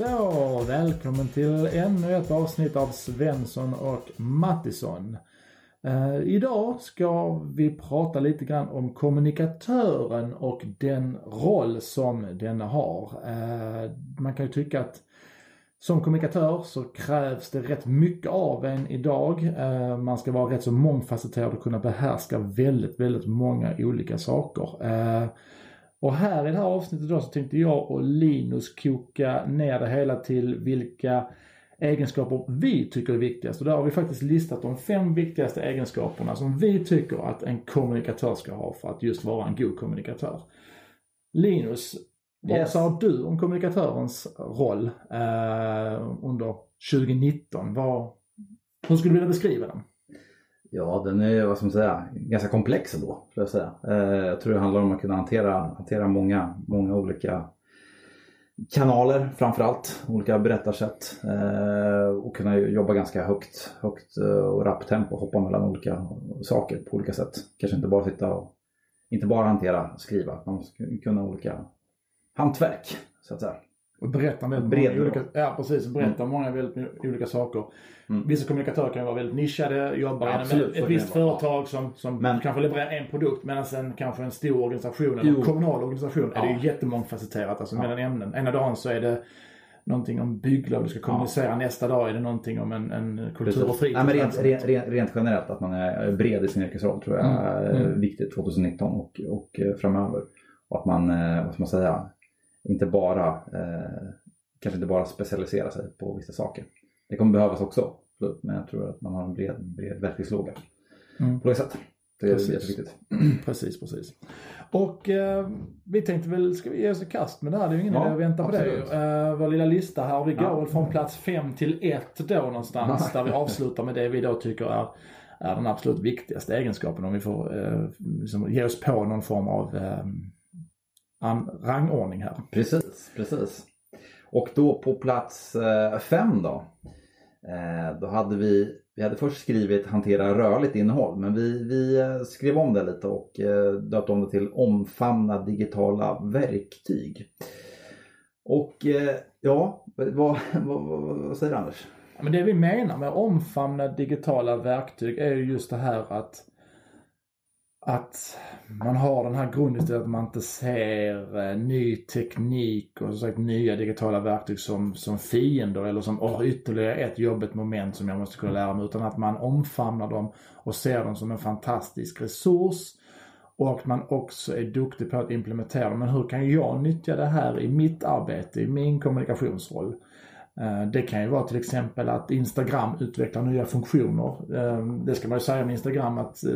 Så, välkommen till ännu ett avsnitt av Svensson och Mattisson. Eh, idag ska vi prata lite grann om kommunikatören och den roll som denna har. Eh, man kan ju tycka att som kommunikatör så krävs det rätt mycket av en idag. Eh, man ska vara rätt så mångfacetterad och kunna behärska väldigt, väldigt många olika saker. Eh, och här i det här avsnittet då så tänkte jag och Linus koka ner det hela till vilka egenskaper vi tycker är viktigast. Och där har vi faktiskt listat de fem viktigaste egenskaperna som vi tycker att en kommunikatör ska ha för att just vara en god kommunikatör. Linus, vad Yes. sa du om kommunikatörens roll eh, under 2019? Vad, hur skulle du vilja beskriva den? Ja, den är vad ska man säga, ganska komplex ändå. Skulle jag, säga. Eh, jag tror det handlar om att kunna hantera, hantera många, många olika kanaler framförallt. Olika berättarsätt. Eh, och kunna jobba ganska högt, högt eh, och rappt tempo. Hoppa mellan olika saker på olika sätt. Kanske inte bara sitta och inte bara hantera skriva. Man måste kunna olika hantverk så att säga. Och berätta väldigt Bred många olika, ja, precis, berätta många väldigt olika saker. Mm. Vissa kommunikatörer kan vara väldigt nischade, jobbar inom Absolut, ett, visst företag som, som Men- kanske levererar en produkt medan sen kanske en stor organisation eller en kommunal organisation är det Ja. ju jättemångfacetterat alltså Ja. mellan ämnen. Ena dagen så är det någonting om bygglov du ska kommunicera, nästa dag är det någonting om en, en kultur och fritid. Nej, men rent, rent, rent, rent generellt att man är bred i sin yrkesroll tror jag Mm, är mm. viktigt 2019 och, och eh, framöver. Och att man, eh, vad ska man säga, inte bara, eh, kanske inte bara specialisera sig på vissa saker. Det kommer behövas också, men jag tror att man har en bred, bred verktygslåda Mm. på det sättet. Det är Precis. jätteviktigt. Precis, precis. Och eh, vi tänkte väl, ska vi ge oss i kast med det här? Det är ju ingen Ja, idé att vänta på absolut. det. Uh, vår lilla lista här, vi går Ja. från plats 5 till 1 då någonstans. där vi avslutar med det vi då tycker är, är den absolut viktigaste egenskapen om vi får uh, liksom, ge oss på någon form av eh, rangordning här. Precis, precis. Och då på plats eh, fem då. Eh, då hade vi, vi hade först skrivit hantera rörligt innehåll men vi, vi eh, skrev om det lite och döpte om det till omfamna digitala verktyg. Och ja, vad, vad, vad, säger du Anders? Men det vi menar med omfamna digitala verktyg är ju just det här att att man har den här grundinställningen att man inte ser eh, ny teknik och som sagt nya digitala verktyg som, som fiender eller som oh, ytterligare ett jobbigt moment som jag måste kunna lära mig. Utan att man omfamnar dem och ser dem som en fantastisk resurs. Och att man också är duktig på att implementera dem. Men hur kan jag nyttja det här i mitt arbete, i min kommunikationsroll? Eh, Det kan ju vara till exempel att Instagram utvecklar nya funktioner. Eh, Det ska man ju säga med Instagram att eh,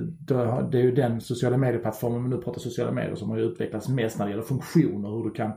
det är ju den sociala medieplattformen, men nu pratar sociala medier, som har utvecklats mest när det gäller funktioner. Hur du kan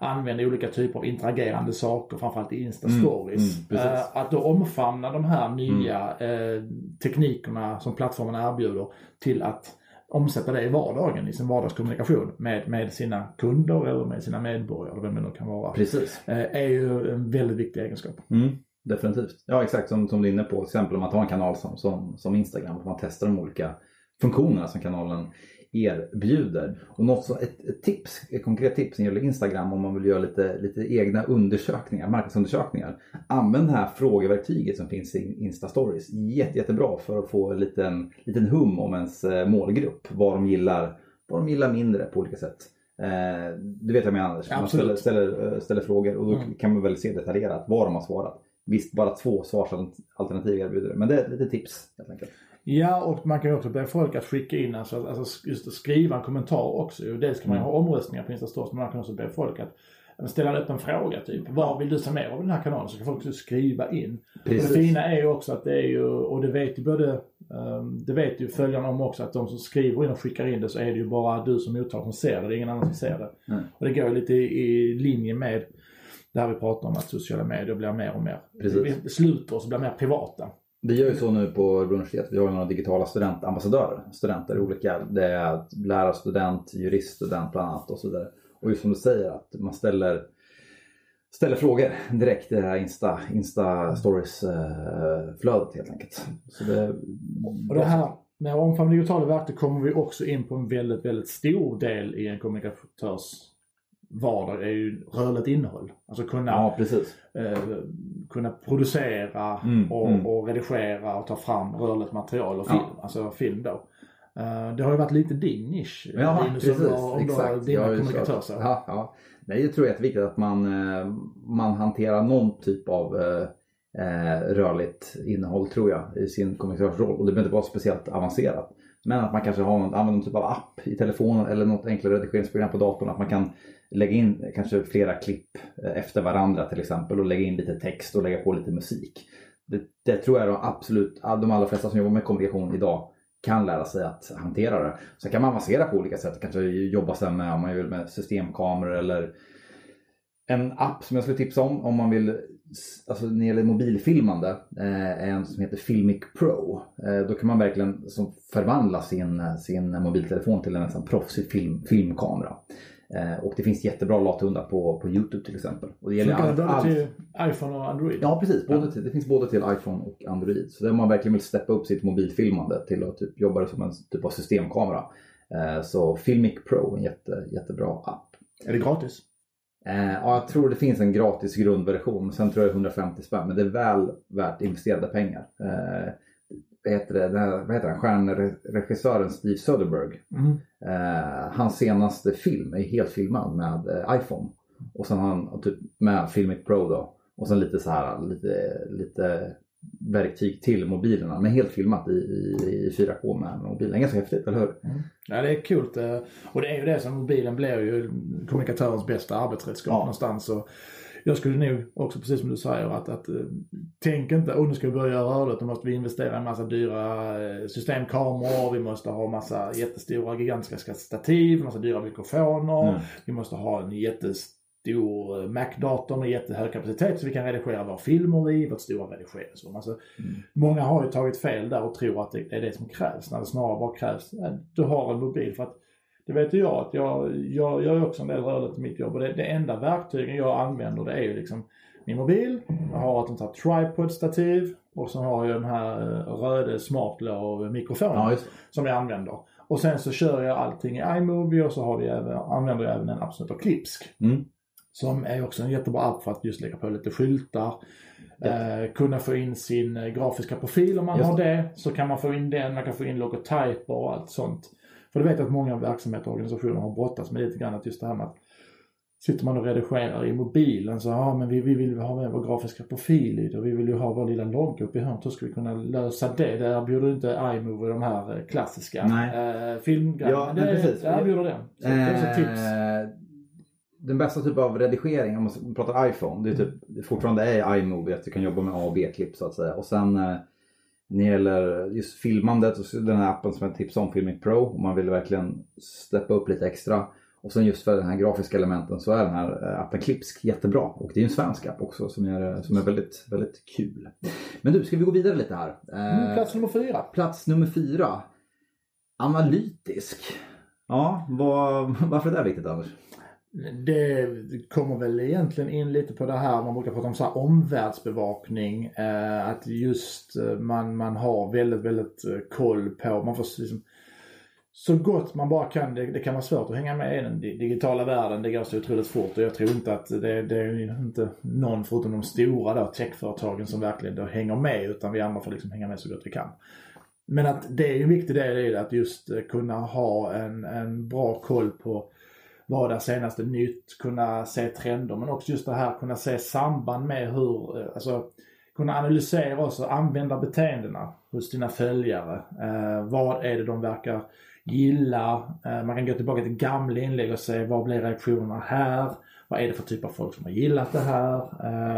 använda olika typer av interagerande saker, framförallt i Insta-stories. Mm, mm, att då omfamna de här nya eh, teknikerna som plattformen erbjuder till att omsätta det i vardagen, i sin vardagskommunikation med, med sina kunder eller med sina medborgare, eller vem det nu kan vara Precis. eh, är ju en väldigt viktig egenskap. Mm, definitivt. Ja exakt som, som du är inne på. Till exempel om man tar en kanal som, som, som Instagram och man testar de olika funktionerna som kanalen erbjuder. Och något så, ett, ett tips, ett konkret tips när det gäller Instagram om man vill göra lite, lite egna undersökningar, marknadsundersökningar. Använd det här frågeverktyget som finns i Insta Stories. Jätte, jättebra för att få en liten, liten hum om ens eh, målgrupp. Vad de gillar, vad de gillar mindre på olika sätt. Eh, du vet vad jag menar Anders? Man ställer, ställer, eh, ställer frågor och då Mm. kan man väl se detaljerat vad de har svarat. Visst, bara två svarsalternativ erbjuder det, men det är lite tips helt enkelt. Ja, och man kan ju också be folk att skicka in, alltså, alltså just skriva en kommentar också. Dels kan man ju Mm. ha omröstningar på Insta Stories, men man kan också be folk att ställa en öppen fråga typ. Vad vill du se mer av den här kanalen? Så kan folk skriva in. Och det fina är ju också att det är ju, och det vet ju både, ehm, det vet ju följarna om också att de som skriver in och skickar in det så är det ju bara du som mottagare som ser det. Det är ingen annan som ser det. Mm. Och det går ju lite i, linje med det här vi pratar om att sociala medier blir mer och mer, Precis. sluter oss och blir mer privata. Vi gör ju så nu på Örebro universitet. Vi har ju några digitala studentambassadörer. Studenter i olika. Det är lärarstudent, juriststudent bland annat och så vidare. Och just som du säger att man ställer, ställer frågor direkt i det här Insta, Insta Stories-flödet eh, helt enkelt. Så det, Och det här med omfamna digitala verktyg kommer vi också in på en väldigt, väldigt stor del i en kommunikatörs vardag är ju rörligt innehåll. Alltså kunna, Ja, eh, kunna producera Mm, och, mm. och redigera och ta fram rörligt material och Ja. film. Alltså film då. Eh, det har ju varit lite din nisch Ja, Linus, precis. om om Exakt. dina Jag kommunikatörer. Ja, ja. Nej, jag tror det är jätteviktigt att man, eh, man hanterar någon typ av eh, eh, rörligt innehåll tror jag i sin kommunikatörsroll. Och det behöver inte vara speciellt avancerat. Men att man kanske har någon, använder någon typ av app i telefonen eller något enklare redigeringsprogram på datorn. Att man kan lägga in kanske flera klipp eh, efter varandra till exempel och lägga in lite text och lägga på lite musik. Det, det tror jag de absolut, de allra flesta som jobbar med kommunikation idag kan lära sig att hantera det. Sen kan man avancera på olika sätt. Kanske jobba sen med, om man vill, med systemkameror eller en app som jag skulle tipsa om om man vill, alltså när det gäller mobilfilmande, eh, är en som heter Filmic Pro. Eh, då kan man verkligen som förvandla sin, sin mobiltelefon till en nästan proffsig film, filmkamera. Eh, och det finns jättebra lathundar på, på Youtube till exempel. Och det gäller det allt, allt. till iPhone och Android? Ja precis, både till, det finns både till iPhone och Android. Så där man verkligen vill steppa upp sitt mobilfilmande till att typ jobba som en typ av systemkamera. Eh, så Filmic Pro, en jätte, jättebra app. Är det gratis? Eh, ja, jag tror det finns en gratis grundversion. Sen tror jag det är 150 spänn. Men det är väl värt investerade pengar. Eh, vad heter det? Den här, vad heter han? Stjärnregissören Steve Soderbergh. Mm. Eh, hans senaste film är helt filmad med eh, iPhone. Och sen har han typ med Filmic Pro då. Och sen lite så här, lite, lite verktyg till mobilerna. Men helt filmat i, i, i 4K med mobilen. Ganska häftigt, eller hur? Ja det är kul. Och det är ju det som mobilen blir ju kommunikatörens bästa arbetsredskap Ja. någonstans. Och jag skulle nog också precis som du säger att, att eh, tänk inte oh, nu ska vi börja göra rörligt. Då måste vi investera i en massa dyra eh, systemkameror. Vi måste ha massa jättestora gigantiska stativ, massa dyra mikrofoner. Mm. Vi måste ha en jättestor eh, Mac-dator med jättehög kapacitet så vi kan redigera våra filmer i, vårt stora redigeringsrum. Alltså, Många har ju tagit fel där och tror att det är det som krävs när det snarare bara krävs att du har en mobil. För att det vet ju jag att jag, jag gör också en del rörligt i mitt jobb och det, det enda verktygen jag använder det är ju liksom min mobil, jag har ett sånt här tripod-stativ och så har jag den här eh, röda smartlaw mikrofonen Ja, som jag använder. Och sen så kör jag allting i iMovie och så har vi även, använder jag även en app som heter Klipsk. Mm. Som är också en jättebra app för att just lägga på lite skyltar. Eh, kunna få in sin eh, grafiska profil om man Just har det. Så kan man få in den, man kan få in logotyper och allt sånt. För du vet att många verksamheter och organisationer har brottats med lite grann att just det här med att Sitter man och redigerar i mobilen så ja men vi, vi vill ha med vår grafiska profil i det och vi vill ju ha vår lilla logga uppe i hörnet. Hur ska vi kunna lösa det? Det erbjuder inte iMovie de här eh, klassiska eh, filmgrejerna. Ja, men det, precis. det erbjuder den. Så det är tips. Eh, Den bästa typen av redigering, om man pratar iPhone, det är typ det fortfarande är iMovie, att du kan jobba med A och B-klipp så att säga. Och sen eh, när det gäller just filmandet, och så den här appen som jag tipsade om, Filmic Pro, om man vill verkligen steppa upp lite extra. Och sen just för den här grafiska elementen så är den här eh, appen Klipsk jättebra. Och det är ju en svensk app också som är, som är väldigt, väldigt kul. Men du, ska vi gå vidare lite här? Eh, Mm, plats nummer fyra. Plats nummer fyra. Analytisk. Ja, vad, varför är det viktigt Anders? Det kommer väl egentligen in lite på det här man brukar prata om så här omvärldsbevakning. Eh, att just eh, man, man har väldigt, väldigt eh, koll på, man får liksom, så gott man bara kan. Det, det kan vara svårt att hänga med i den digitala världen. Det går så otroligt fort och jag tror inte att det, det är inte någon förutom de stora då, techföretagen som verkligen då hänger med utan vi andra får liksom hänga med så gott vi kan. Men att det är en viktig del i det att just eh, kunna ha en, en bra koll på vad är senaste nytt, kunna se trender men också just det här kunna se samband med hur, eh, alltså kunna analysera också användarbeteendena hos dina följare. Eh, vad är det de verkar gilla? Eh, man kan gå tillbaka till gamla inlägg och se vad blir reaktionerna här? Vad är det för typ av folk som har gillat det här? Eh,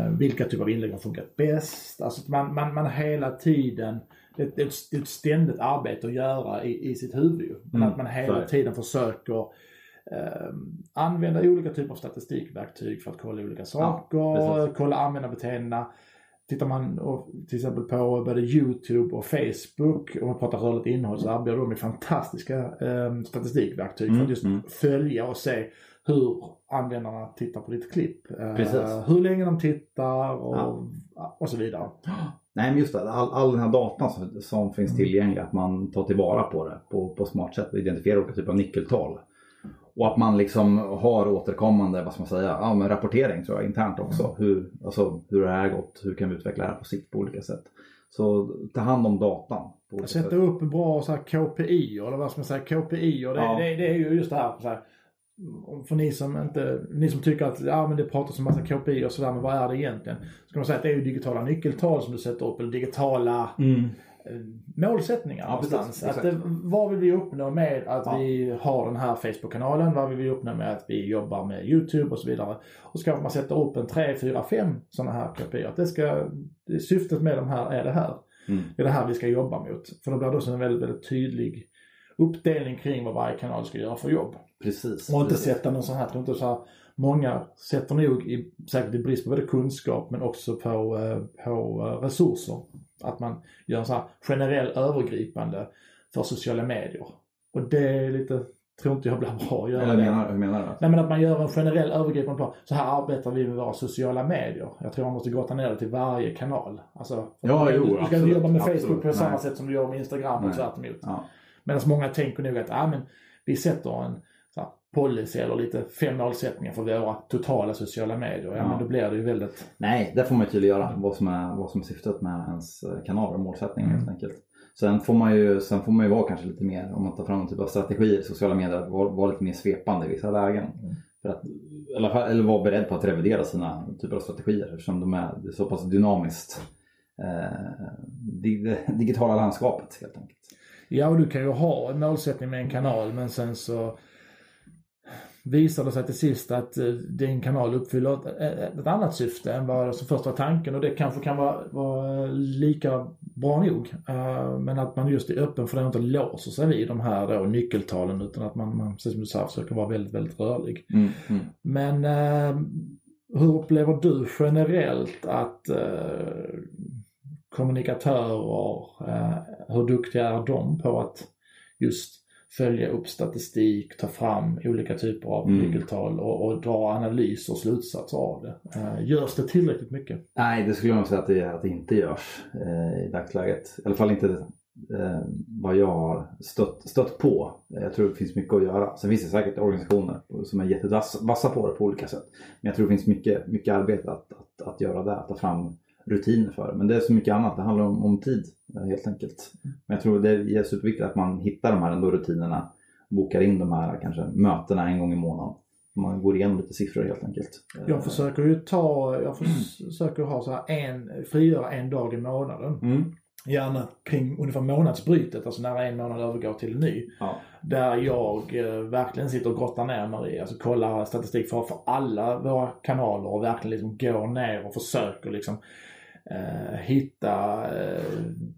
eh, vilka typer av inlägg har funkat bäst? Alltså man, man, man hela tiden, det är ett, ett- ständigt arbete att göra i, i sitt huvud. Men Mm, att man hela det. tiden försöker eh, använda olika typer av statistikverktyg för att kolla olika saker, precis. kolla användarbeteendena. Tittar man till exempel på både Youtube och Facebook, om man pratar rörligt innehåll, så erbjuder de fantastiska eh, statistikverktyg för Mm, att just mm. följa och se hur användarna tittar på ditt klipp. Eh, hur länge de tittar och, Ja. och så vidare. Nej men just det, all, all den här datan som, som finns Mm. tillgänglig, att man tar tillvara på det på, på smart sätt och identifierar olika typer av nyckeltal. Och att man liksom har återkommande, vad ska man säga, ja, men rapportering tror jag internt också. Mm. Hur, alltså, hur det här gått? Hur kan vi utveckla det här på sikt på olika sätt? Så ta hand om datan. Olika Sätta sätt. upp bra så här KPI eller vad ska man säga, KPI och det, Ja. det, det är ju just det här, så här för ni som inte, ni som tycker att ja, men det pratas om massa KPI och sådär, men vad är det egentligen? Ska man säga att det är ju digitala nyckeltal som du sätter upp eller digitala Mm. Eh, målsättningar Ja, precis, någonstans. exakt. att det, vad vill vi uppnå med att Ja. vi har den här Facebook-kanalen? Vad vill vi uppnå med att vi jobbar med YouTube och så vidare? Och så kanske man sätter upp en 3, 4, 5 sådana här KPI. Att det ska, syftet med de här är det här. Mm. Det är det här vi ska jobba mot. För då blir det också en väldigt, väldigt tydlig uppdelning kring vad varje kanal ska göra för jobb. Precis. Och inte precis. sätta någon sån här, inte så här, många sätter nog i, säkert i brist på både kunskap men också på, eh, på eh, resurser. Att man gör en sån här generell övergripande för sociala medier. Och det är lite, tror inte jag blir bra att göra Eller det. menar, hur menar du? Nej men att man gör en generell övergripande plan. Så här arbetar vi med våra sociala medier. Jag tror man måste grotta ner det till varje kanal. Alltså, Ja, du, jo, du ska inte absolut, jobba med absolut. Facebook på samma Nej. sätt som du gör med Instagram och Nej. tvärt emot. Ja. Medan många tänker nog att ah, men vi sätter en policy eller lite fem målsättningar för våra totala sociala medier. Ja, Ja. men då blir det ju väldigt... Nej, där får man ju tydliggöra vad som är, vad som är syftet med ens eh, kanal och målsättning Mm. helt enkelt. Sen får, man ju, sen får man ju vara kanske lite mer, om man tar fram en typ av strategier i sociala medier, att vara, vara lite mer svepande i vissa lägen. Mm. För att, fall, eller vara beredd på att revidera sina typer av strategier eftersom de är, det är så pass dynamiskt. Eh, det, det digitala landskapet helt enkelt. Ja, och du kan ju ha en målsättning med en kanal men sen så visar det sig till sist att eh, din kanal uppfyller ett, ett, annat syfte än vad som först var tanken och det kanske kan vara, vara lika bra nog. Eh, men att man just är öppen för det och inte låser sig vid de här då, nyckeltalen utan att man, man precis som du sa, försöker vara väldigt, väldigt rörlig. Mm, mm. Men eh, hur upplever du generellt att eh, kommunikatörer, eh, hur duktiga är de på att just följa upp statistik, ta fram olika typer av Mm. nyckeltal och, och dra analyser och slutsatser av det? Eh, görs det tillräckligt mycket? Nej, det skulle jag säga att det, att det inte görs eh, i dagsläget. I alla fall inte eh, vad jag har stött, stött på. Jag tror det finns mycket att göra. Sen finns det säkert organisationer som är jättevassa på det på olika sätt. Men jag tror det finns mycket, mycket arbete att, att, att göra där, att ta fram rutiner för. Men det är så mycket annat, det handlar om, om tid eh, helt enkelt. Men jag tror det är superviktigt att man hittar de här ändå rutinerna. Bokar in de här kanske mötena en gång i månaden. Man går igenom lite siffror helt enkelt. Jag försöker ju ta, jag försöker ha så här en, frigöra en dag i månaden. Mm. Gärna kring ungefär månadsbrytet, alltså när en månad övergår till en ny. Ja. Där jag eh, verkligen sitter och grottar ner mig i, alltså kollar statistik för, för alla våra kanaler och verkligen liksom går ner och försöker liksom eh, hitta, eh,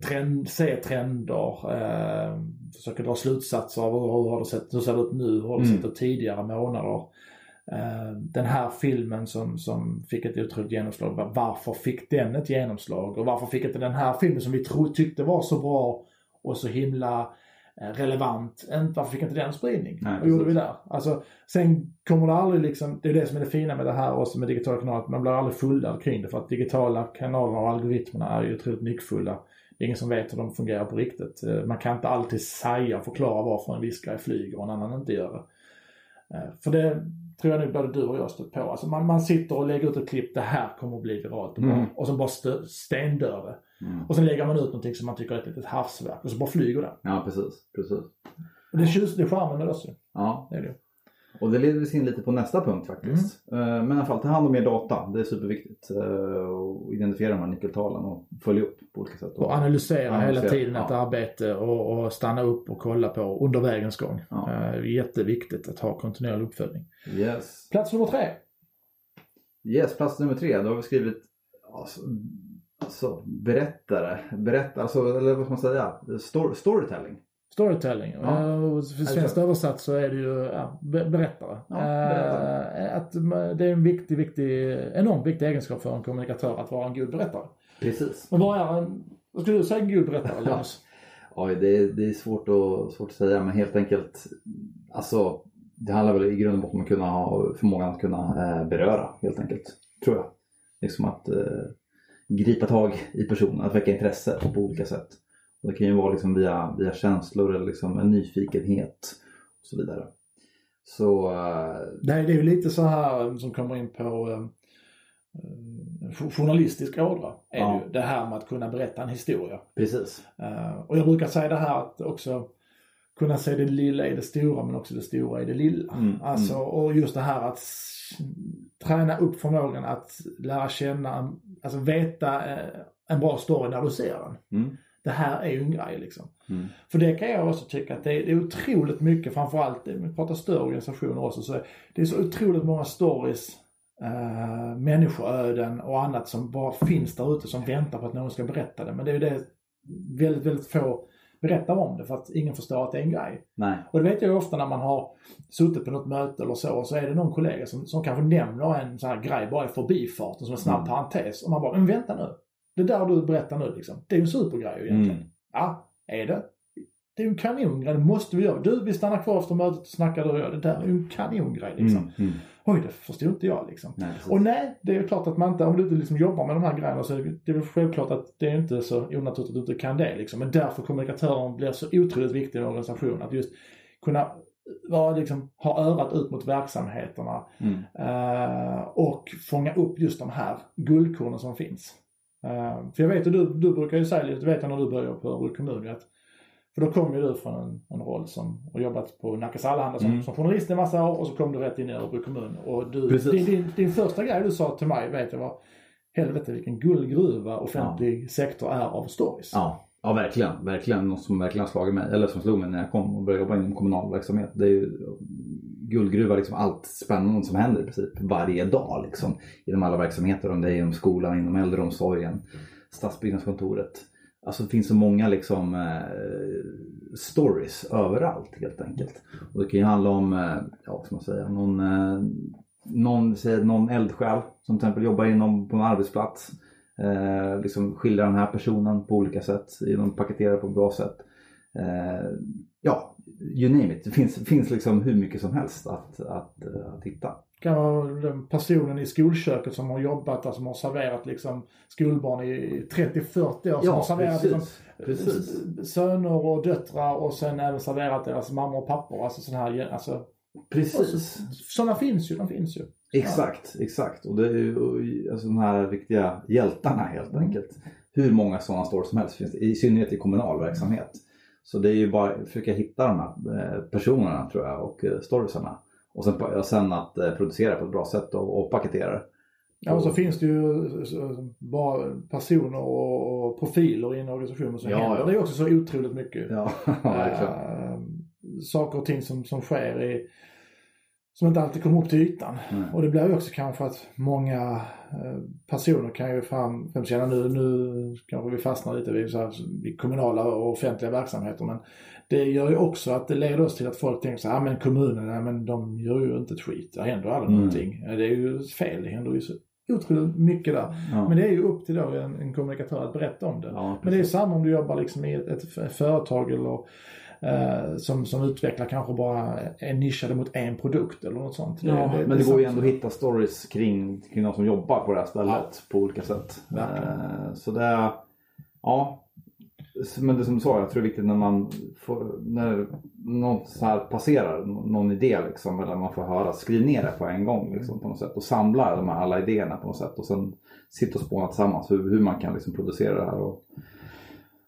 trend, se trender, eh, försöker dra slutsatser av hur, hur, har det sett, hur ser det ut nu, hur har det Mm. sett ut tidigare månader. Eh, den här filmen som, som fick ett otroligt genomslag, var- varför fick den ett genomslag? Och varför fick inte den här filmen som vi tro, tyckte var så bra och så himla relevant, inte- varför fick inte den spridning? Nej, Vad gjorde vi där? Alltså, sen kommer det aldrig liksom, det är det som är det fina med det här också med digitala kanaler, att man blir aldrig fulladd kring det för att digitala kanaler och algoritmerna är ju otroligt nyckfulla. Det är ingen som vet hur de fungerar på riktigt. Eh, Man kan inte alltid säga och förklara varför en viss grej flyger och en annan inte gör det. Eh, För det tror jag nog både du och jag stött på. Alltså man, man sitter och lägger ut ett klipp, det här kommer att bli viralt. Och, Mm. och så bara stendör det. Mm. Och sen lägger man ut någonting som man tycker är ett litet havsverk och så bara flyger det. Ja, precis. precis. Och det är tjus- det är charmen med det också. Ja, Det är det. och det leder oss in lite på nästa punkt faktiskt. Eh, Men i alla fall, ta hand om er data. Det är superviktigt. Eh, Och identifiera de här nyckeltalen och följa upp på olika sätt. Och analysera hela Analysera, tiden ja. ett arbete och, och stanna upp och kolla på under vägens gång. Ja. Eh, jätteviktigt att ha kontinuerlig uppföljning. Yes. Plats nummer tre. Yes, plats nummer tre. Då har vi skrivit alltså, alltså, berättare. Berättare, alltså, eller vad ska man säga? Stor, storytelling. Storytelling. Ja. Eh, och för svenskt översatt så är det ju ja, be- berättare. Ja, berättare. Eh, att det är en viktig, viktig, enormt viktig egenskap för en kommunikatör att vara en god berättare. Precis. Men vad är en, vad skulle du säga en god berättare Linus? Oj, det, är- det är svårt att, svårt att säga men helt enkelt alltså det handlar väl i grund och botten om att kunna ha förmågan att kunna eh, beröra helt enkelt. Tror jag. Liksom att gripa tag i personen, att väcka intresse på olika sätt. Och det kan ju vara liksom via, via känslor eller liksom en nyfikenhet och så vidare. Så... Det, är, det är ju lite så här som kommer in på uh, journalistisk ådra. Är ja. det, ju. det här med att kunna berätta en historia. Precis. Och jag brukar säga det här att också kunna se det lilla i det stora men också det stora i det lilla. Mm, alltså, mm. och just det här att träna upp förmågan att lära känna, alltså veta en bra story när du ser den. Mm. Det här är ju en grej liksom. Mm. För det kan jag också tycka att det är, det är otroligt mycket, framförallt, vi pratar större organisationer också, så det är så otroligt många stories, äh, människoöden och annat som bara finns där ute som väntar på att någon ska berätta det. Men det är ju det väldigt, väldigt få berättar om det för att ingen förstår att det är en grej. Nej. Och det vet jag ju ofta när man har suttit på något möte eller så, så är det någon kollega som, som kanske nämner en sån här grej bara i förbifarten som en snabb mm. parentes. Och man bara, men vänta nu. Det där du berättar nu liksom, det är ju en supergrej egentligen. Mm. Ja, är det? Det är ju en kanongrej, det måste vi göra. Du, vi stannar kvar efter mötet och snackar du och jag. Det där är ju en kanongrej liksom. Mm, mm. Oj, det förstod inte jag liksom. Nej, och nej, det är klart att man inte, om du inte liksom jobbar med de här grejerna så är det, det är väl självklart att det är inte så onaturligt att du inte kan det liksom. Men därför kommunikatören blir så otroligt viktig i en organisation. Att just kunna vara, liksom, ha örat ut mot verksamheterna mm. uh, och fånga upp just de här guldkornen som finns. Uh, för jag vet att du, du brukar ju säga det vet jag när du började på Örebro kommun, att för då kom ju du från en, en roll som, och jobbat på Nackas Allehanda som, mm. som journalist en massa år och så kom du rätt in i Örebro kommun. Och du, din, din, din, första grej du sa till mig, vet jag var, helvete vilken guldgruva offentlig ja. sektor är av stories. Ja. ja, verkligen. Verkligen något som verkligen slagit mig, eller som slog mig när jag kom och började jobba inom kommunal verksamhet. Det är ju guldgruva, liksom allt spännande som händer i princip varje dag liksom. Inom alla verksamheter, om det är inom skolan, inom äldreomsorgen, stadsbyggnadskontoret. Alltså det finns så många liksom eh, stories överallt helt enkelt. Och det kan ju handla om, eh, ja vad ska man säga, någon, eh, någon, säg, någon eldsjäl som till exempel jobbar inom på en arbetsplats. Eh, liksom skildrar den här personen på olika sätt, de paketerar på ett bra sätt. Eh, ja, you name it. Det finns, finns liksom hur mycket som helst att, att, eh, att hitta kan vara personen i skolköket som har jobbat, alltså som har serverat liksom skolbarn i 30-40 år. Som ja, har serverat precis, liksom, precis. söner och döttrar och sen även serverat deras mammor och pappor. Alltså sådana här, alltså. Precis. Sådana finns ju, de finns ju. Exakt, ja. exakt. Och det är ju alltså, de här riktiga hjältarna helt mm. enkelt. Hur många sådana stories som helst finns det, i synnerhet i kommunal verksamhet. Så det är ju bara att försöka hitta de här eh, personerna tror jag och eh, storiesarna och sen, och sen att eh, producera på ett bra sätt och, och paketera Ja, och så finns det ju bara personer och profiler i en organisation som ja, händer. Ja. Det är också så otroligt mycket. Ja, äh, saker och ting som, som sker i, som inte alltid kommer upp till ytan. Mm. Och det blir ju också kanske att många eh, personer kan ju fram, främst känna nu, nu kanske vi fastnar lite vid, så här, vid kommunala och offentliga verksamheter men det gör ju också att det leder oss till att folk tänker så här, ah, men kommunen, ja, men de gör ju inte ett skit. Det händer aldrig mm. någonting. Det är ju fel, det händer ju så otroligt mycket där. Ja. Men det är ju upp till då en, en kommunikatör att berätta om det. Ja, men det är samma om du jobbar liksom i ett, ett företag eller eh, som, som utvecklar kanske bara är nischade mot en produkt eller något sånt. Ja, det, det, men det, det går ju ändå att hitta stories kring, kring de som jobbar på det här stället på olika sätt. Eh, så det, ja, men det som du sa, jag tror det är viktigt när man får, när något så här passerar, någon idé liksom, eller man får höra, skriv ner det på en gång liksom, på något sätt och samla de här alla idéerna på något sätt och sen sitta och spåna tillsammans hur, hur man kan liksom producera det här och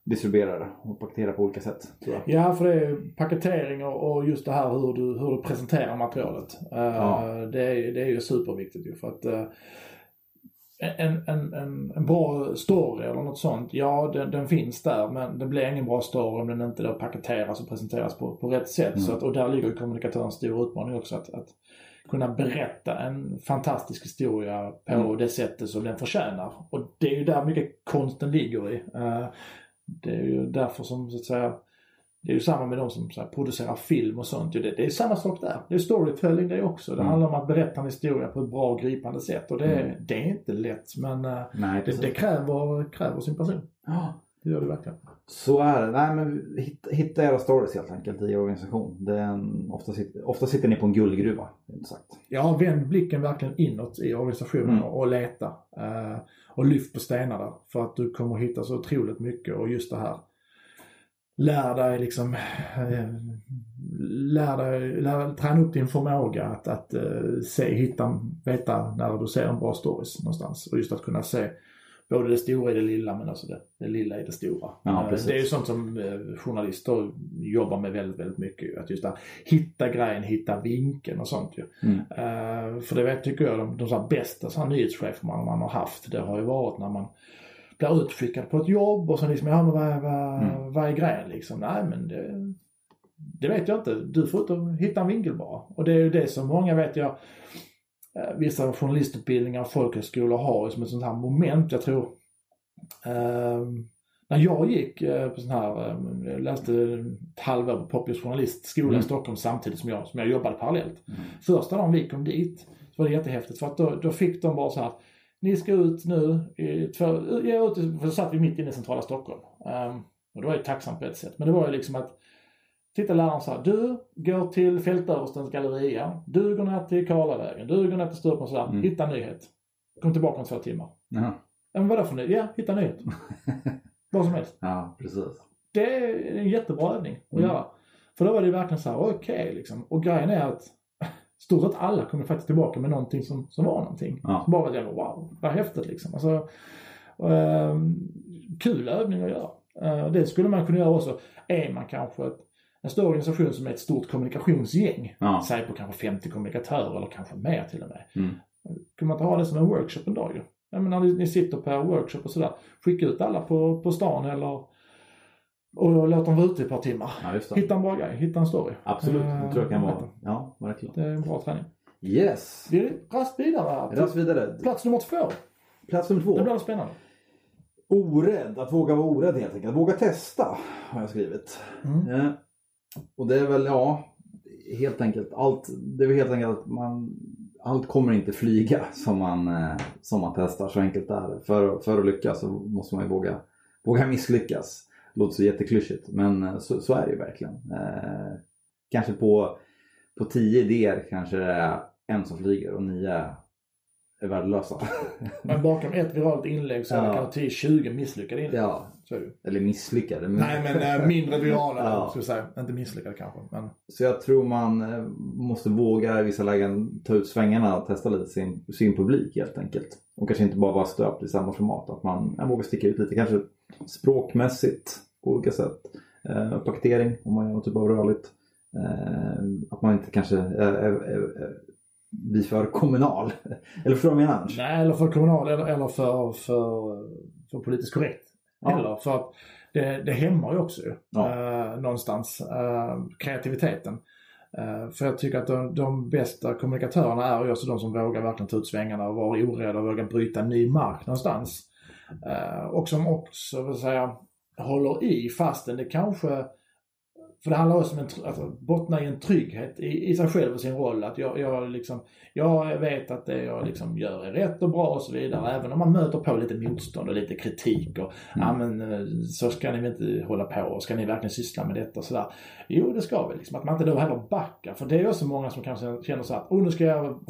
distribuera det och paketera på olika sätt. Ja, för det är paketering och just det här hur du, hur du presenterar materialet. Eh, ja. det, är, det är ju superviktigt ju för att uh, en, en, en, en bra story eller något sånt, ja den, den, finns där men det blir ingen bra story om den inte då paketeras och presenteras på, på rätt sätt. Mm. Så att, och där ligger kommunikatörens stora utmaning också att, att kunna berätta en fantastisk historia på mm. det sättet som den förtjänar. Och det är ju där mycket konsten ligger i. Uh, det är ju därför som så att säga det är ju samma med de som här, producerar film och sånt. Det, det är samma sak där. Det är storytelling det också. Det mm. handlar om att berätta en historia på ett bra och gripande sätt. Och det, mm. det är inte lätt men eh, Nej, det, det, kräver, kräver sin person. Ja. Det gör det verkligen. Så är det. Nej, men hitta, hitta era stories helt enkelt i organisation. Det en, ofta, sitter, ofta sitter ni på en guldgruva. Sagt. Ja, vänd blicken verkligen inåt i organisationen mm. och leta. Uh, och lyft på stenar där. För att du kommer hitta så otroligt mycket och just det här lär dig liksom, eh, lär dig, lär, träna upp din förmåga att, att uh, se, hitta, veta när du ser en bra stories någonstans. Och just att kunna se både det stora i det lilla men också det, det lilla i det stora. Ja, Eh, det är ju sånt som eh, journalister jobbar med väldigt, väldigt mycket. Att just att hitta grejen, hitta vinkeln och sånt ju. Mm. Eh, för det vet, tycker jag, de, de så bästa så här nyhetschefer man, man har haft, det har ju varit när man blir utskickad på ett jobb och så liksom, ja men vad, vad, Mm. vad är grejen liksom? Nej men det, det vet jag inte. Du får ut hitta en vinkel bara. Och det är ju det som många vet jag, eh, vissa journalistutbildningar och folkhögskolor har ju som ett sånt här moment. Jag tror, eh, när jag gick eh, på sån här, eh, jag läste ett halvår på Poppius journalistskola Mm. i Stockholm samtidigt som jag, som jag jobbade parallellt. Mm. Första dagen vi kom dit så var det jättehäftigt för att då, då fick de bara så här ni ska ut nu i två, ja, för så satt vi mitt inne i centrala Stockholm. Ehm, och det var ju tacksamt på ett sätt. Men det var ju liksom att Titta läraren sa du går till Fältöverstens galleria. Du går ner till Karlavägen. Du går ner till Stureplan sådär. Mm. Hitta en nyhet. Kom tillbaka om två timmar. Ja, men vadå för nyhet? Ja, hitta en nyhet. Vad som helst. Ja, precis. Det är en jättebra övning att Mm. göra. För då var det ju verkligen så här, okej liksom. Och grejen är att stort sett alla kommer faktiskt tillbaka med någonting som, som var någonting. Ja. Bara var jävla wow, vad häftigt liksom. Alltså, ehm, kul övning att göra. Eh, det skulle man kunna göra också. Är man kanske ett, en stor organisation som är ett stort kommunikationsgäng. Ja. Säg på kanske 50 kommunikatörer eller kanske mer till och med. Mm. Kunde man inte ha det som en workshop en dag ju? Jag menar, ni, sitter på en workshop och sådär. Skicka ut alla på, på stan eller och låt dem vara ute i ett par timmar. ja, det. Hitta en bra grej, hitta en story. Absolut, det Eh, tror jag kan vet vara. Ja, verkligen. Det är en bra träning. Yes! Vi rast vidare här. till Ras vidare. Plats nummer två. Plats nummer två. Det blir spännande. Orädd, att våga vara orädd helt enkelt. Att våga testa har jag skrivit. Mm. Eh, och det är väl, ja, helt enkelt. Allt, det är väl helt enkelt att man, allt kommer inte flyga som man, eh, som man testar. Så enkelt är det. För, för att lyckas så måste man ju våga, våga misslyckas. Låter så jätteklyschigt men eh, så, så är det ju verkligen. Eh, kanske på, på tio idéer kanske det är en som flyger och nio är värdelösa. Men bakom ett viralt inlägg så är det kanske 10-20 misslyckade inlägg. ja, eller misslyckade. Men... Nej men äh, mindre virala Ja. vi säga. Inte misslyckade kanske. Men Så jag tror man eh, måste våga i vissa lägen ta ut svängarna och testa lite sin, sin publik helt enkelt. Och kanske inte bara vara stöpt i samma format. Att man ja, vågar sticka ut lite, kanske språkmässigt på olika sätt. Eh, paketering om man gör någon typ av rörligt. Eh, att man inte kanske är, är, blir för kommunal. Eller förstår du vad jag menar? Nej, eller för kommunal eller, eller för, för, för politiskt korrekt. Ja. Eller för att det, det hämmar ju också Ja. eh, någonstans eh, kreativiteten. Eh, för jag tycker att de, de bästa kommunikatörerna är ju också de som vågar verkligen ta ut svängarna och vara orädda och våga bryta ny mark någonstans. Eh, och som också, vill säga, håller i fastän det kanske för det handlar också om tr- alltså, bottna i en trygghet i, i sig själv och sin roll. Att jag, jag, liksom, jag vet att det jag liksom gör är rätt och bra och så vidare. Även om man möter på lite motstånd och lite kritik. Och, ja men eh, så ska ni väl inte hålla på och ska ni verkligen syssla med detta och sådär. Jo det ska vi liksom. Att man inte då heller backar. För det är också många som kanske känner så att oh, nu ska jag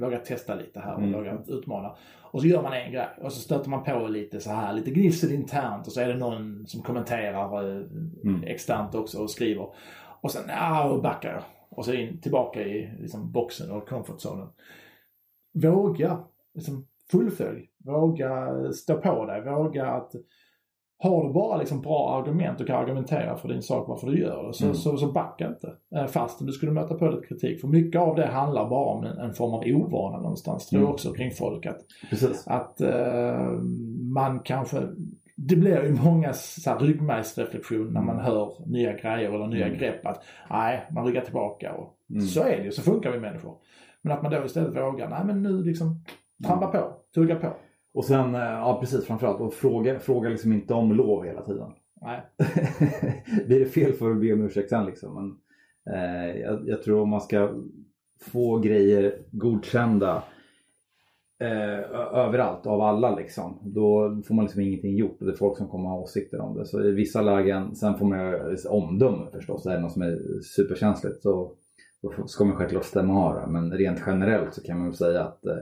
våga testa lite här och Mm. våga utmana. Och så gör man en grej och så stöter man på lite så här, lite gnissel internt och så är det någon som kommenterar eh, Mm. externt också och skriver. Och sen, ja, och backar jag. Och så in, tillbaka i liksom, boxen och comfort-zonen. Våga liksom, fullfölj. Våga stå på dig. Våga att har du bara liksom bra argument och kan argumentera för din sak varför du gör det så, Mm. så, så backa inte. Eh, Fastän du skulle möta på lite kritik. För mycket av det handlar bara om en, en form av ovana någonstans. Tror jag Mm. också kring folk. Att Precis. att eh, man kanske, det blir ju många ryggmärgsreflektion när man hör nya grejer eller nya Mm. grepp att nej, man ryggar tillbaka och Mm. så är det ju, så funkar vi människor. Men att man då istället vågar, nej men nu liksom trampa på, tugga på. Och sen, eh, ja precis framförallt, och fråga, fråga liksom inte om lov hela tiden. Nej. Blir det fel får du be om ursäkt sen liksom. Men, eh, jag, jag tror om man ska få grejer godkända eh, överallt av alla liksom. Då får man liksom ingenting gjort och det är folk som kommer ha åsikter om det. Så i vissa lägen, sen får man ju omdöme förstås. Är det något som är superkänsligt så då ska man självklart stämma av det. Men rent generellt så kan man väl säga att eh,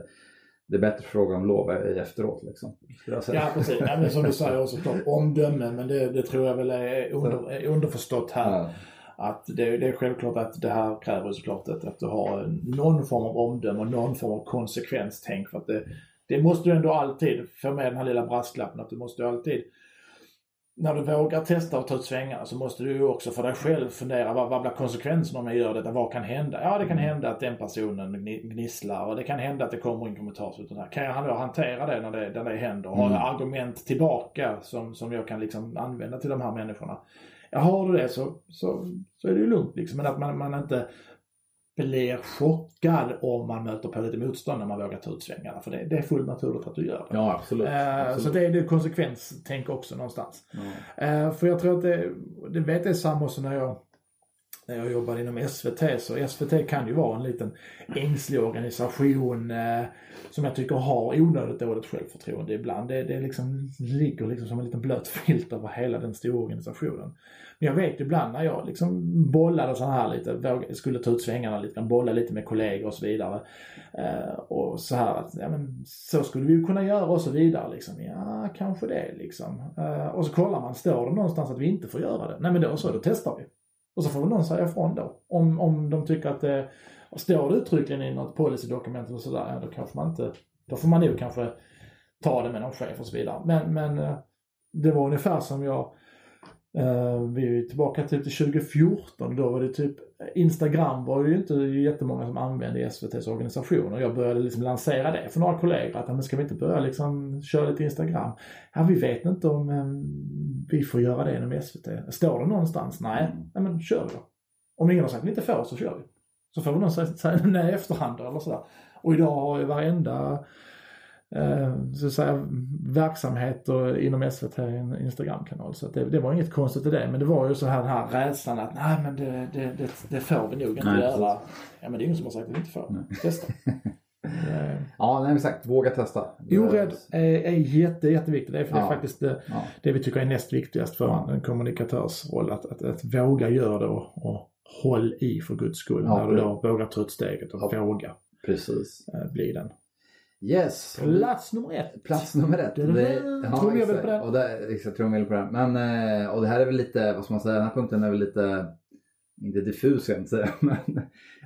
det är bättre att fråga om lov efteråt liksom. Ja precis, nej, men som du säger också klart omdöme men det, det tror jag väl är, under, är underförstått här. Ja. Att det, det är självklart att det här kräver såklart att, att du har någon form av omdöme och någon form av konsekvenstänk. För att det, det måste du ändå alltid få med den här lilla brasklappen att du måste alltid när du vågar testa och ta ut svängarna så måste du också för dig själv fundera vad, vad blir konsekvenserna om jag gör detta? Vad kan hända? Ja, det kan hända att den personen gnisslar och det kan hända att det kommer in kommentarer. Kan jag då hantera det när det, när det händer? Har jag mm. argument tillbaka som, som jag kan liksom använda till de här människorna? Ja, har du det så, så, så är det ju lugnt liksom. Men att man, man inte blir chockad om man möter på lite motstånd när man vågar ta ut svängarna. För det, det är fullt naturligt att du gör det. Ja, absolut. Eh, absolut. Så det är det konsekvenstänk också någonstans. Mm. Eh, för jag tror att det, det vet jag samma också när jag när jag jobbade inom SVT. Så SVT kan ju vara en liten ängslig organisation eh, som jag tycker har onödigt dåligt självförtroende ibland. Det, det liksom, ligger liksom som en liten blöt filt över hela den stora organisationen. Men jag vet ibland när jag liksom bollade så här lite, skulle ta ut svängarna lite, bolla lite med kollegor och så vidare. Eh, och så här att, ja men så skulle vi ju kunna göra och så vidare liksom. Ja, kanske det liksom. Eh, och så kollar man, står det någonstans att vi inte får göra det? Nej men då så, då testar vi. Och så får väl någon säga ifrån då. Om, om de tycker att det står det uttryckligen i något policydokument och sådär, ja då kanske man inte, då får man nog kanske ta det med någon chef och så vidare. Men, men eh, det var ungefär som jag vi är tillbaka till 2014. Då var det typ Instagram var ju inte jättemånga som använde i SVTs organisation och jag började liksom lansera det för några kollegor att men ska vi inte börja liksom köra lite Instagram? Ja, vi vet inte om um, vi får göra det inom SVT. Står det någonstans? Nej, mm. ja, men kör vi då. Om ingen har sagt att vi inte får så kör vi. Så får någon säga nej i efterhand eller sådär. Och idag har ju varenda eh, så säga, verksamheter inom SVT en Instagramkanal. Så det, det, var inget konstigt i det. Men det var ju så här den här rädslan att nej men det, det, det, det får vi nog inte nej, göra. Precis. Ja men det är ingen som har sagt att vi inte får. Nej. Testa. ja, nej, exakt. Våga testa. Orädd är, är jätte, jätteviktigt. Det är, för ja. det är faktiskt det, ja. det vi tycker är näst viktigast för ja. en kommunikatörsroll. Att, att, att våga göra det och, och håll i för guds skull. När du då vågar ta ut steget och våga Precis. Eh, bli den. Yes. Plats nummer ett. Plats nummer ett. Trumvirvel på den. Och det, exakt, trumvirvel på den. Men, eh, och det här är väl lite, vad ska man säga, den här punkten är väl lite, inte diffus jag inte säga, men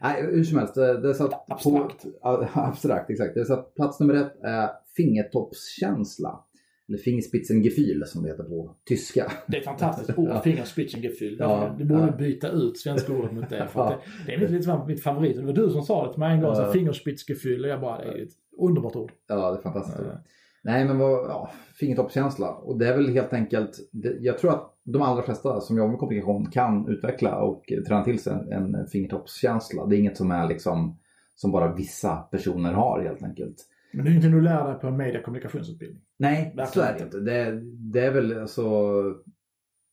nej, hur som helst. Det är så att abstrakt. På, abstrakt, exakt. Det är så att plats nummer ett är fingertoppskänsla. Eller Fingerspitzengefühl som det heter på tyska. Det är ett fantastiskt ord, Fingerspitzengefühl. Ja, du borde ja. byta ut svenska ordet mot det. För ja. det, det är lite mitt favorit. Det var du som sa det till mig en gång, ja. Fingerspitzengefühl. Och jag bara, det är ett underbart ord. Ja, det är fantastiskt. Ja. Nej, men vad, ja, fingertoppskänsla. Och det är väl helt enkelt, det, jag tror att de allra flesta som jobbar med kommunikation kan utveckla och träna till sig en, en fingertoppskänsla. Det är inget som är liksom, som bara vissa personer har helt enkelt. Men det är ingenting du lär dig på en mediekommunikationsutbildning? Nej, så är det inte. Det, det är väl alltså,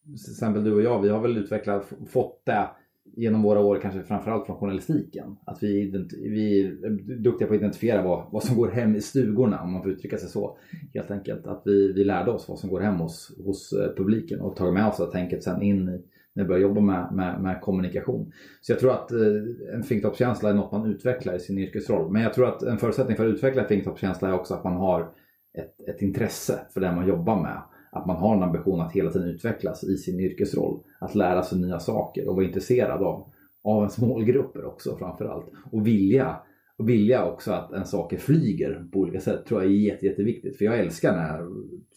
till exempel du och jag, vi har väl utvecklat, fått det genom våra år kanske framförallt från journalistiken. Att vi, vi är duktiga på att identifiera vad, vad som går hem i stugorna om man får uttrycka sig så. Helt enkelt att vi, vi lärde oss vad som går hem hos, hos eh, publiken och tagit med oss det tänket sen in i, när vi börjar jobba med, med, med, kommunikation. Så jag tror att eh, en fingertoppskänsla är något man utvecklar i sin yrkesroll. Men jag tror att en förutsättning för att utveckla en fingertoppskänsla är också att man har ett, ett intresse för det man jobbar med. Att man har en ambition att hela tiden utvecklas i sin yrkesroll. Att lära sig nya saker och vara intresserad av, av ens målgrupper också framförallt. Och vilja, och vilja också att en saker flyger på olika sätt tror jag är jätte, jätteviktigt. För jag älskar när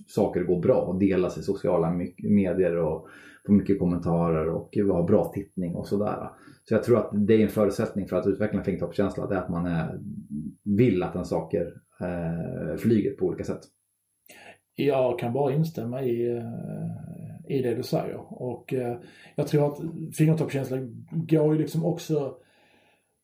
saker går bra och delas i sociala medier och får mycket kommentarer och har bra tittning och sådär. Så jag tror att det är en förutsättning för att utveckla en fingertoppskänsla. Det är att man är, vill att en saker eh, flyger på olika sätt. Jag kan bara instämma i, eh, i det du säger. Och eh, jag tror att fingertoppskänsla går ju liksom också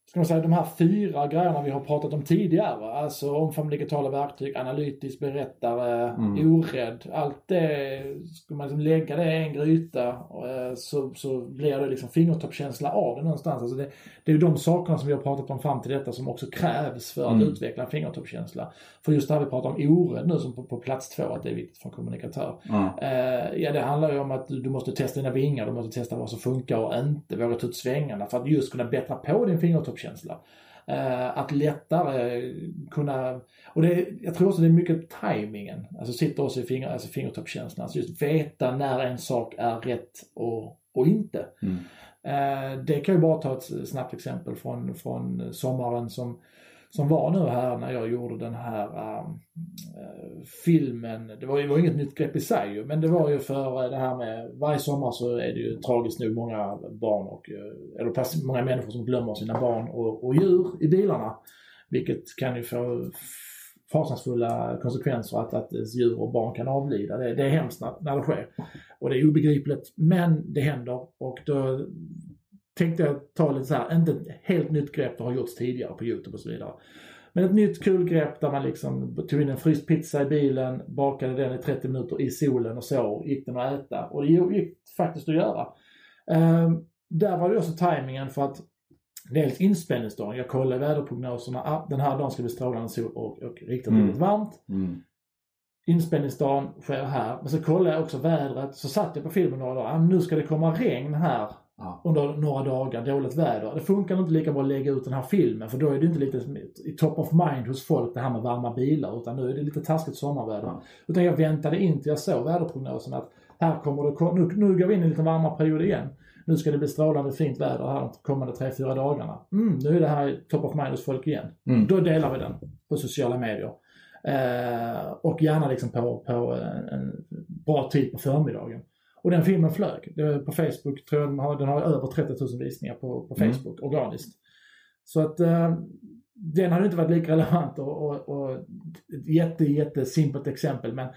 ska man säga, de här fyra grejerna vi har pratat om tidigare. Alltså omfamna digitala verktyg, analytisk berättare, mm. orädd. Allt det, ska man liksom lägga det i en gryta eh, så, så blir det liksom fingertoppskänsla av det någonstans. Alltså det, det är de sakerna som vi har pratat om fram till detta som också krävs för att mm. utveckla en fingertoppskänsla. För just det här vi pratar om orädd nu som på, på plats två, att det är viktigt för en kommunikatör. Mm. Eh, ja, det handlar ju om att du, du måste testa dina vingar, du måste testa vad som funkar och inte, våga ta ut svängarna för att just kunna bättra på din fingertoppskänsla självkänsla. Uh, att lättare kunna, och det, jag tror också det är mycket tajmingen, alltså sitter också i finger, alltså fingertoppskänslan, alltså just veta när en sak är rätt och, och inte. Mm. Eh, det kan ju bara ta ett snabbt exempel från, från sommaren som, som var nu här när jag gjorde den här äh, filmen. Det var ju var inget nytt grepp i sig ju, men det var ju för eh, det här med varje sommar så är det ju tragiskt nog många barn och, eh, eller många människor som glömmer sina barn och, och djur i bilarna. Vilket kan ju få fasansfulla konsekvenser att, att djur och barn kan avlida. Det, det är hemskt när, när det sker. Och det är obegripligt, men det händer. Och då tänkte jag ta lite så här, inte ett helt nytt grepp, det har gjorts tidigare på Youtube och så vidare. Men ett nytt kul grepp där man liksom tog in en fryst pizza i bilen, bakade den i 30 minuter i solen och så gick den att äta. Och det gick faktiskt att göra. Um, där var det också tajmingen för att dels inspelningsdagen. Jag kollade väderprognoserna. Ah, den här dagen ska bli strålande sol och, och riktigt, mm. riktigt varmt. Mm. Inspelningsdagen sker här. Men så kollade jag också vädret. Så satt jag på filmen några dagar. Ah, nu ska det komma regn här ja. under några dagar. Dåligt väder. Det funkar inte lika bra att lägga ut den här filmen för då är det inte lite i top of mind hos folk det här med varma bilar. Utan nu är det lite taskigt sommarväder. Ja. Utan jag väntade in till jag såg väderprognosen att här kommer det, nu, nu går vi in i en lite varmare period igen nu ska det bli strålande fint väder här de kommande 3-4 dagarna. Mm, nu är det här top of mind hos folk igen. Mm. Då delar vi den på sociala medier. Eh, och gärna liksom på, på en, en, bra tid på förmiddagen. Och den filmen flög. Det, på Facebook tror jag den har, den har över 30 000 visningar på, på mm. Facebook mm. organiskt. Så att eh, den hade inte varit lika relevant och, och, och ett jätte, jättesimpelt exempel men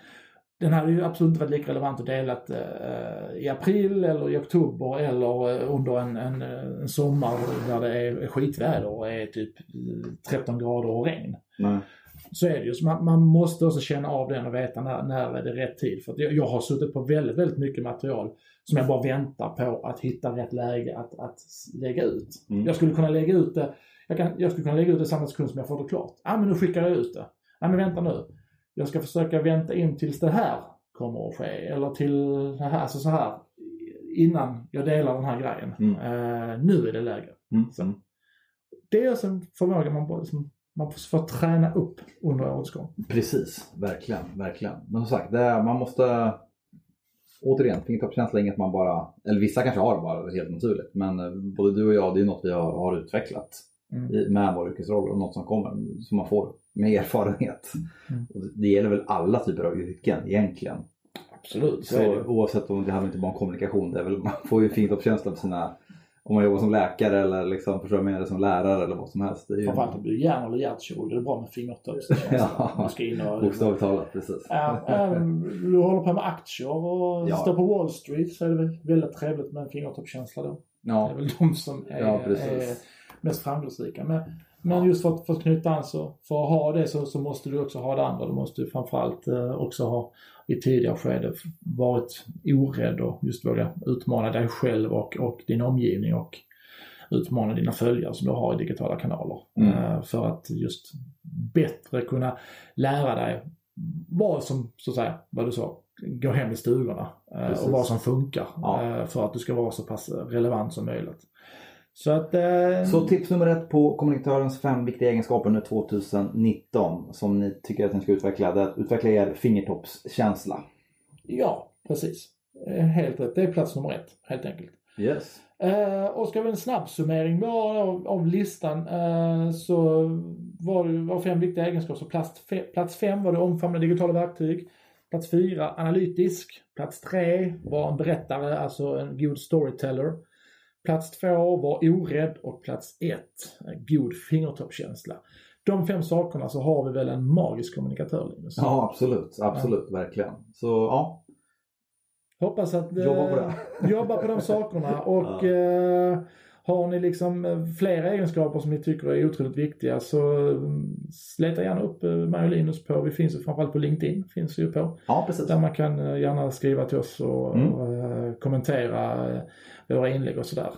den hade ju absolut inte varit lika relevant att dela eh, i april eller i oktober eller eh, under en, en, en sommar där det är skitväder och är typ 13 grader och regn. Nej. Så är det ju. Så man, man, måste också känna av den och veta när, när är det rätt tid. För jag, jag, har suttit på väldigt, väldigt mycket material som jag bara väntar på att hitta rätt läge att, att lägga ut. Mm. Jag skulle kunna lägga ut det jag, kan, jag skulle kunna lägga ut det samma sekund som jag får det klart. Ja ah, men nu skickar jag ut det. Ja ah, men vänta nu jag ska försöka vänta in tills det här kommer att ske. Eller till det här, alltså så här. Innan jag delar den här grejen. Mm. Uh, nu är det läge. Mm. Så, det är alltså en förmåga man bara liksom, man får träna upp under årets gång. Precis, verkligen, verkligen. Men som sagt, är, man måste återigen, fingertoppskänsla är inget man bara, eller vissa kanske har bara helt naturligt, men eh, både du och jag, det är något vi har, har utvecklat mm. med vår yrkesroll och något som kommer, som man får med erfarenhet. Mm. Det gäller väl alla typer av yrken egentligen. Absolut. Så, så oavsett om det handlar inte bara om kommunikation, det är väl, man får ju fingertoppskänsla på sina om man jobbar som läkare eller liksom, förstår menar, som lärare eller vad som helst. Det är ju... Framförallt om du är hjärn eller hjärtkirurg, det är bra med fingertoppskänsla. ja, bokstavligt talat, precis. Ja, du håller på med aktier och ja. står på Wall Street så är det väl väldigt trevligt med en fingertoppskänsla då. Ja. Det är väl de som är, ja, är mest framgångsrika. Men, men just för att, för att knyta an så, för att ha det så, så måste du också ha det andra. Du måste framförallt eh, också ha i tidigare skede varit orädd och just våga utmana dig själv och, och din omgivning och utmana dina följare som du har i digitala kanaler. Mm. Eh, för att just bättre kunna lära dig vad som, så att säga, vad du sa, går hem i stugorna Precis. Eh, och vad som funkar ja. Eh, för att du ska vara så pass relevant som möjligt. Så, att, eh... så tips nummer ett på kommunikatörens fem viktiga egenskaper under 2019 som ni tycker att ni ska utveckla, det är att utveckla er fingertoppskänsla. Ja, precis. Eh, helt rätt. Det är plats nummer ett, helt enkelt. Yes. Eh, och ska vi en snabb summering av, av listan eh, så var det var fem viktiga egenskaper. Så plats, fe, plats fem var det omfamna digitala verktyg. Plats fyra analytisk. Plats tre var en berättare, alltså en god storyteller. Plats två var orädd och plats ett, god fingertoppskänsla. De fem sakerna så har vi väl en magisk kommunikatör Linus? Ja absolut, absolut, ja. verkligen. Så ja. Hoppas att jobba på, det. jobba på de sakerna och ja. eh, har ni liksom eh, flera egenskaper som ni tycker är otroligt viktiga så mm, leta gärna upp eh, mig och Linus på, vi finns ju framförallt på LinkedIn, finns ju på. Ja, precis. Där man kan eh, gärna skriva till oss och, mm. och kommentera våra inlägg och sådär.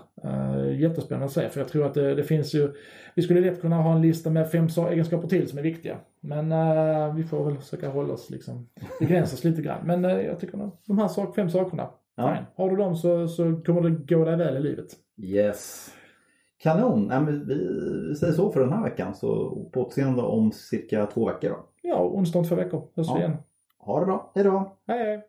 Jättespännande att se för jag tror att det, det, finns ju, vi skulle lätt kunna ha en lista med fem egenskaper till som är viktiga. Men uh, vi får väl försöka hålla oss liksom, begränsa oss lite grann. Men uh, jag tycker de här sak, fem sakerna, ja. Har du dem så, så kommer det gå dig väl i livet. Yes. Kanon! Ja, men vi säger så för den här veckan. Så på återseende om cirka två veckor då. Ja, onsdag om två veckor hörs ja. vi igen. Ha det bra. Hejdå! Hej hej!